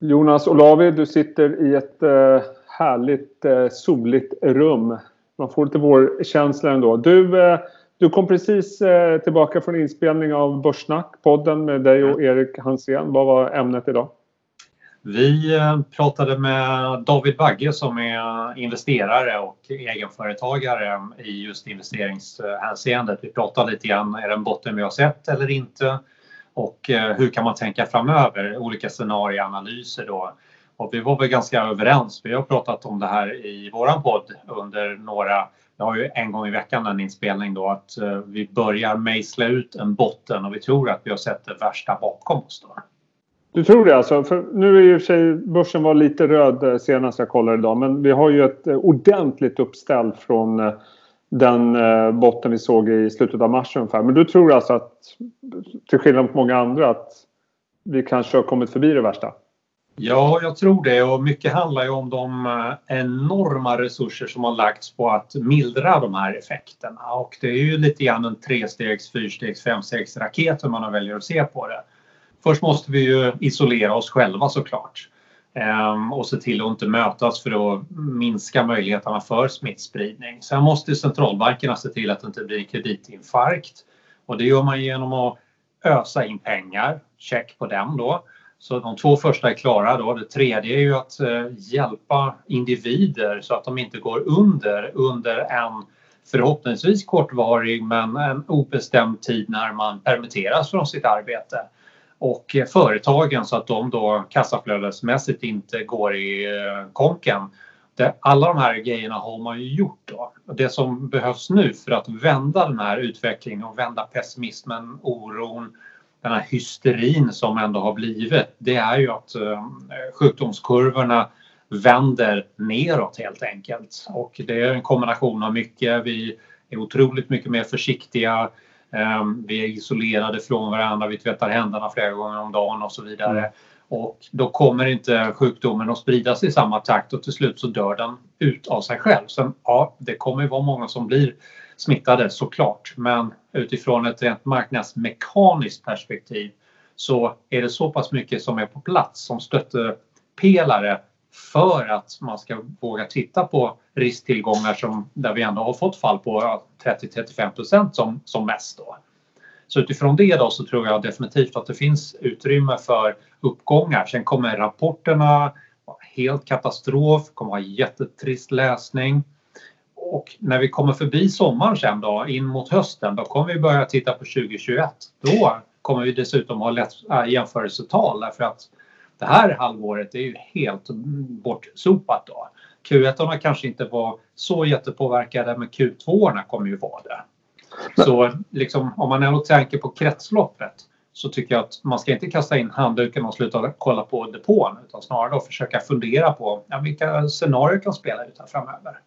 Jonas Olavi, du sitter i ett eh, härligt eh, soligt rum. Man får lite vårkänsla ändå. Du, eh, du kom precis tillbaka från inspelning av Börssnack, podden med dig och Erik Hansén. Vad var ämnet idag? Vi pratade med David Bagge som är investerare och egenföretagare i just investeringshänseendet. Vi pratade lite grann, är det en botten vi har sett eller inte? Och eh, hur kan man tänka framöver? Olika scenarieanalyser då. Och vi var väl ganska överens. Vi har pratat om det här i våran podd under några, vi har ju en gång i veckan en inspelning då, att eh, vi börjar mejsla ut en botten och vi tror att vi har sett det värsta bakom oss då. Du tror det alltså? För nu är ju för sig börsen var lite röd eh, senast jag kollade idag men vi har ju ett ordentligt uppställ från den eh, botten vi såg i slutet av mars ungefär. Men du tror alltså att, till skillnad mot många andra, att vi kanske har kommit förbi det värsta? Ja, jag tror det och mycket handlar ju om de eh, enorma resurser som har lagts på att mildra de här effekterna och det är ju lite grann en trestegs, fyrstegs, femstegs raket hur man väljer att se på det. Först måste vi ju isolera oss själva såklart. Ehm, och se till att inte mötas för att minska möjligheterna för smittspridning. Sen måste centralbankerna se till att det inte blir kreditinfarkt och det gör man genom att ösa in pengar, check på den då. Så de två första är klara då. Det tredje är ju att eh, hjälpa individer så att de inte går under under en förhoppningsvis kortvarig men en obestämd tid när man permitteras från sitt arbete och eh, företagen så att de då kassaflödesmässigt inte går i eh, konken. alla de här grejerna har man ju gjort då. Det som behövs nu för att vända den här utvecklingen och vända pessimismen, oron, den här hysterin som ändå har blivit, det är ju att eh, sjukdomskurvorna vänder neråt helt enkelt. Och det är en kombination av mycket. Vi är otroligt mycket mer försiktiga vi är isolerade från varandra, vi tvättar händerna flera gånger om dagen och så vidare. Mm. Och då kommer inte sjukdomen att spridas i samma takt och till slut så dör den ut av sig själv. Sen, ja, det kommer ju vara många som blir smittade såklart, men utifrån ett rent marknadsmekaniskt perspektiv så är det så pass mycket som är på plats som stöttepelare för att man ska våga titta på risktillgångar som, där vi ändå har fått fall på 30-35 procent som, som mest. Då. Så utifrån det då så tror jag definitivt att det finns utrymme för uppgångar. Sen kommer rapporterna helt katastrof, kommer vara jättetrist läsning. Och när vi kommer förbi sommaren sen då, in mot hösten, då kommer vi börja titta på 2021. Då kommer vi dessutom ha lätt äh, jämförelsetal därför att det här halvåret är ju helt bortsopat då. Q1 kanske inte var så jättepåverkade men Q2 kommer ju vara det. Så liksom, om man ändå tänker på kretsloppet så tycker jag att man ska inte kasta in handduken och sluta kolla på depån utan snarare då försöka fundera på ja, vilka scenarier kan spela ut här framöver.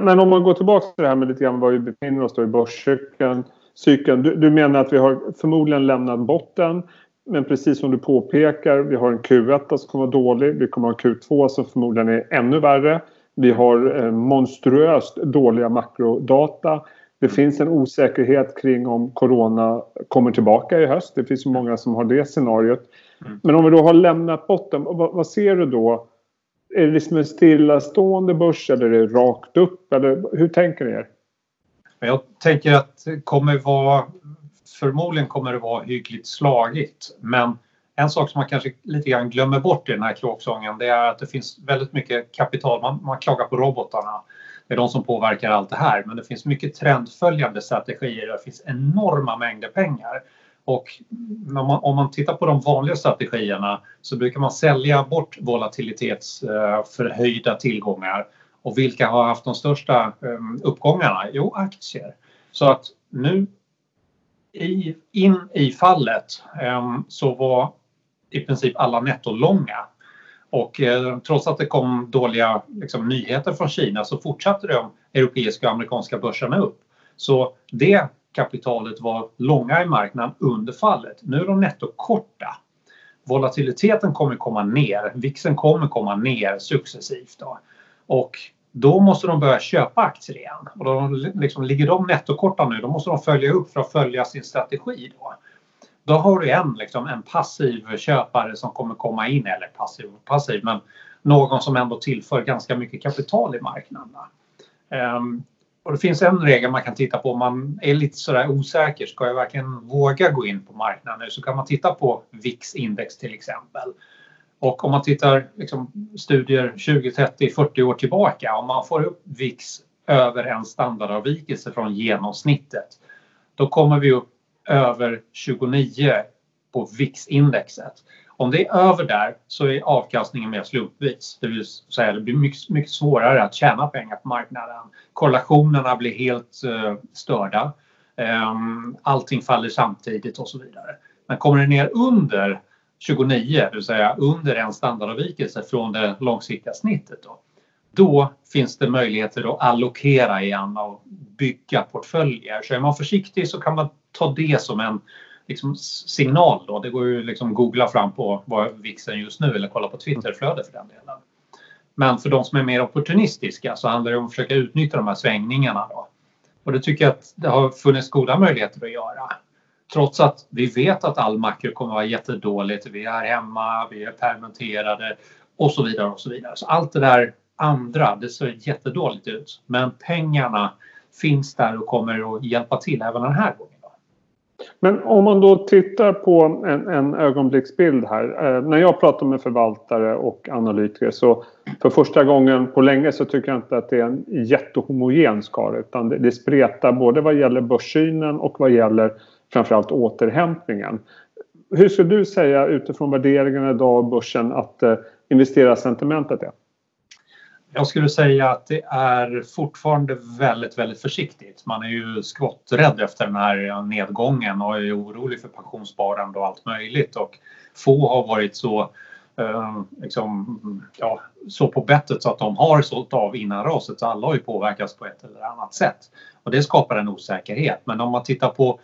Men om man går tillbaka till det här med lite grann var vi befinner oss då i börscykeln. Cykeln. Du, du menar att vi har förmodligen lämnat botten. Men precis som du påpekar, vi har en Q1 som kommer vara dålig. Vi kommer ha en Q2 som förmodligen är ännu värre. Vi har eh, monstruöst dåliga makrodata. Det finns en osäkerhet kring om corona kommer tillbaka i höst. Det finns många som har det scenariot. Mm. Men om vi då har lämnat botten, vad, vad ser du då? Är det liksom en stillastående börs eller är det rakt upp? Eller hur tänker ni er? Jag tänker att det kommer vara förmodligen kommer det vara hyggligt slagigt. Men en sak som man kanske lite grann glömmer bort i den här kråksången det är att det finns väldigt mycket kapital. Man, man klagar på robotarna. Det är de som påverkar allt det här. Men det finns mycket trendföljande strategier. Det finns enorma mängder pengar. Och om man, om man tittar på de vanliga strategierna så brukar man sälja bort volatilitetsförhöjda eh, tillgångar. Och vilka har haft de största eh, uppgångarna? Jo, aktier. Så att nu i, in i fallet ehm, så var i princip alla nettolånga. Och eh, trots att det kom dåliga liksom, nyheter från Kina så fortsatte de europeiska och amerikanska börserna upp. Så det kapitalet var långa i marknaden under fallet. Nu är de nettokorta. Volatiliteten kommer komma ner, VIXen kommer komma ner successivt. Då. Och då måste de börja köpa aktier igen. Och då liksom, ligger de nettokorta nu, då måste de följa upp för att följa sin strategi. Då. Då har du en, liksom, en passiv köpare som kommer komma in, eller passiv och passiv, men någon som ändå tillför ganska mycket kapital i marknaden. Um, och det finns en regel man kan titta på om man är lite sådär osäker. Ska jag verkligen våga gå in på marknaden nu? Så kan man titta på VIX-index till exempel. Och om man tittar liksom, studier 20, 30, 40 år tillbaka. Om man får upp VIX över en standardavvikelse från genomsnittet. Då kommer vi upp över 29 på VIX-indexet. Om det är över där så är avkastningen mer slumpvis. Det vill säga det blir mycket, mycket svårare att tjäna pengar på marknaden. Korrelationerna blir helt uh, störda. Um, allting faller samtidigt och så vidare. Men kommer det ner under 29, det vill säga under en standardavvikelse från det långsiktiga snittet då, då finns det möjligheter att allokera igen och bygga portföljer. Så är man försiktig så kan man ta det som en liksom, signal. Då. Det går ju liksom googla fram på vad VIXen just nu eller kolla på Twitterflöde för den delen. Men för de som är mer opportunistiska så handlar det om att försöka utnyttja de här svängningarna. Då. Och det tycker jag att det har funnits goda möjligheter att göra. Trots att vi vet att all makro kommer att vara jättedåligt. Vi är hemma, vi är permitterade och så vidare och så vidare. Så allt det där andra, det ser jättedåligt ut. Men pengarna finns där och kommer att hjälpa till även den här gången. Men om man då tittar på en, en ögonblicksbild här. Eh, när jag pratar med förvaltare och analytiker så för första gången på länge så tycker jag inte att det är en jättehomogen skara utan det, det spretar både vad gäller börssynen och vad gäller framförallt återhämtningen. Hur skulle du säga utifrån värderingarna idag av börsen att eh, investerarsentimentet är? Jag skulle säga att det är fortfarande väldigt, väldigt försiktigt. Man är ju skotträdd efter den här nedgången och är orolig för pensionssparande och allt möjligt och få har varit så eh, liksom, ja, så på bettet så att de har sålt av innan raset. Så alla har ju påverkats på ett eller annat sätt. Och det skapar en osäkerhet. Men om man tittar på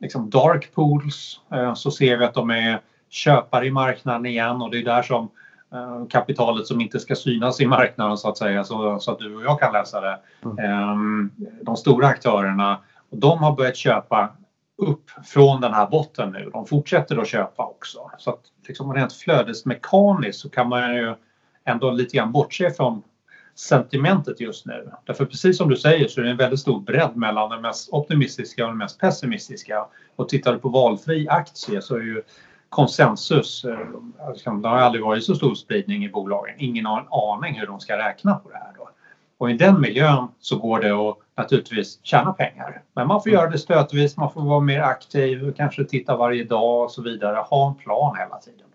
liksom dark pools eh, så ser vi att de är köpare i marknaden igen och det är där som Eh, kapitalet som inte ska synas i marknaden så att säga så, så att du och jag kan läsa det. Mm. Ehm, de stora aktörerna, de har börjat köpa upp från den här botten nu. De fortsätter att köpa också. Så att liksom rent flödesmekaniskt så kan man ju ändå lite grann bortse från sentimentet just nu. Därför precis som du säger så är det en väldigt stor bredd mellan den mest optimistiska och den mest pessimistiska. Och tittar du på valfri aktie så är ju konsensus. Eh, det har aldrig varit så stor spridning i bolagen. Ingen har en aning hur de ska räkna på det här. Då. Och i den miljön så går det att naturligtvis tjäna pengar. Men man får göra det stötvis, man får vara mer aktiv, kanske titta varje dag och så vidare. Ha en plan hela tiden.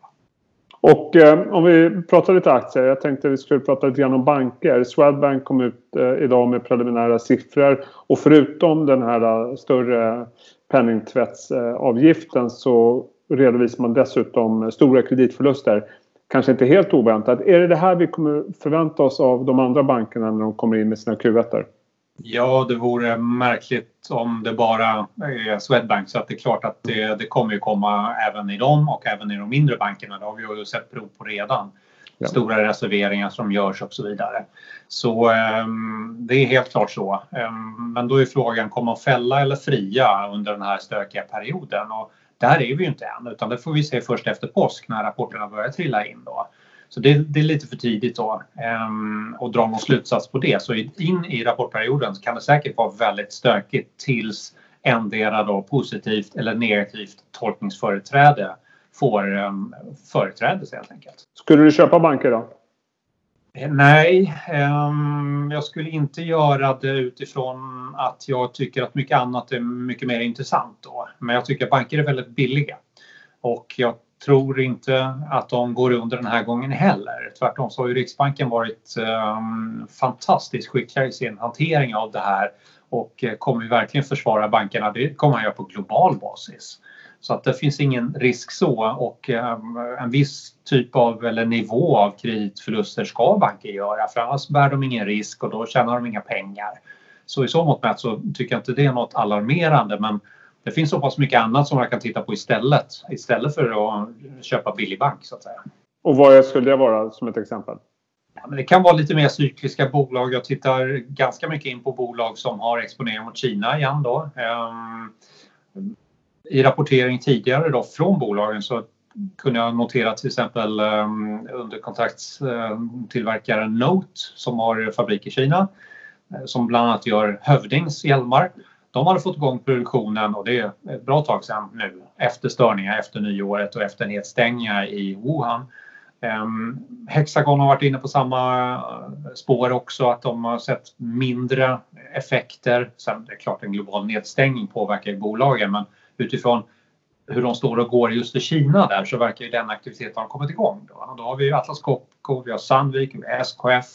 Och eh, om vi pratar lite aktier. Jag tänkte vi skulle prata lite grann om banker. Swedbank kom ut eh, idag med preliminära siffror. Och förutom den här eh, större penningtvättsavgiften så redovisar man dessutom stora kreditförluster. Kanske inte helt oväntat. Är det det här vi kommer förvänta oss av de andra bankerna när de kommer in med sina Q1? Ja, det vore märkligt om det bara är Swedbank så att det är klart att det, det kommer ju komma även i dem och även i de mindre bankerna. Det har vi ju sett prov på redan. Ja. Stora reserveringar som görs och så vidare. Så um, det är helt klart så. Um, men då är frågan, kommer man fälla eller fria under den här stökiga perioden? Och där är vi ju inte än utan det får vi se först efter påsk när rapporterna börjar trilla in då. Så det, det är lite för tidigt då um, att dra någon slutsats på det. Så in i rapportperioden så kan det säkert vara väldigt stökigt tills endera då positivt eller negativt tolkningsföreträde får um, företräde helt enkelt. Skulle du köpa banker då? Nej, ehm, jag skulle inte göra det utifrån att jag tycker att mycket annat är mycket mer intressant då. Men jag tycker att banker är väldigt billiga. Och jag tror inte att de går under den här gången heller. Tvärtom så har ju Riksbanken varit um, fantastiskt skickliga i sin hantering av det här och eh, kommer ju verkligen försvara bankerna. Det kommer man göra på global basis. Så att det finns ingen risk så och ehm, en viss typ av eller nivå av kreditförluster ska banker göra för annars bär de ingen risk och då tjänar de inga pengar. Så i så mått mätt så tycker jag inte det är något alarmerande men det finns så pass mycket annat som man kan titta på istället istället för att köpa billig bank så att säga. Och vad skulle det vara som ett exempel? Ja, men det kan vara lite mer cykliska bolag. Jag tittar ganska mycket in på bolag som har exponering mot Kina igen då. Um, I rapportering tidigare då från bolagen så kunde jag notera till exempel um, underkontraktstillverkaren Note som har fabrik i Kina som bland annat gör Hövdings hjälmar. De hade fått igång produktionen och det är ett bra tag sedan nu efter störningar efter nyåret och efter nedstängningar i Wuhan. Ehm, Hexagon har varit inne på samma eh, spår också att de har sett mindre effekter. Sen det är klart en global nedstängning påverkar ju bolagen men utifrån hur de står och går just i Kina där så verkar ju den aktiviteten ha kommit igång. Då, då har vi Atlas Copco, vi har Sandvik, vi har SKF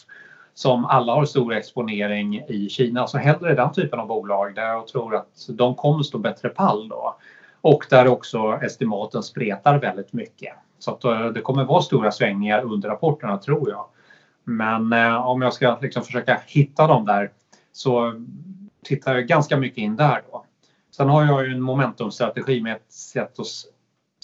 som alla har stor exponering i Kina. Så hellre den typen av bolag där jag tror att de kommer stå bättre pall då. Och där också estimaten spretar väldigt mycket. Så att eh, det kommer vara stora svängningar under rapporterna tror jag. Men eh, om jag ska liksom försöka hitta dem där så tittar jag ganska mycket in där då. Sen har jag ju en momentumstrategi med ett sätt att,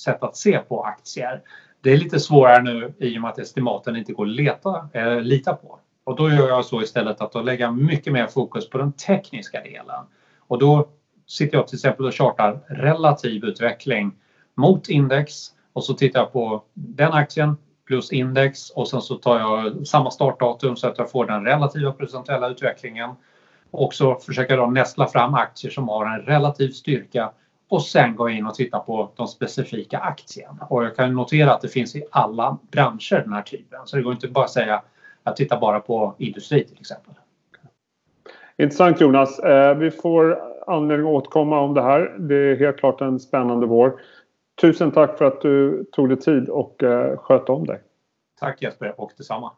sätt att se på aktier. Det är lite svårare nu i och med att estimaten inte går att leta, eh, lita på. Och då gör jag så istället att då lägga mycket mer fokus på den tekniska delen. Och då sitter jag till exempel och chartar relativ utveckling mot index och så tittar jag på den aktien plus index och sen så tar jag samma startdatum så att jag får den relativa procentuella utvecklingen. Och så försöker jag nästla fram aktier som har en relativ styrka och sen gå in och titta på de specifika aktierna. Och jag kan notera att det finns i alla branscher den här typen. Så det går inte bara att säga jag tittar bara på industri till exempel. Intressant Jonas. Eh, vi får anledning att återkomma om det här. Det är helt klart en spännande vår. Tusen tack för att du tog dig tid och eh, sköt om dig. Tack Jesper och detsamma.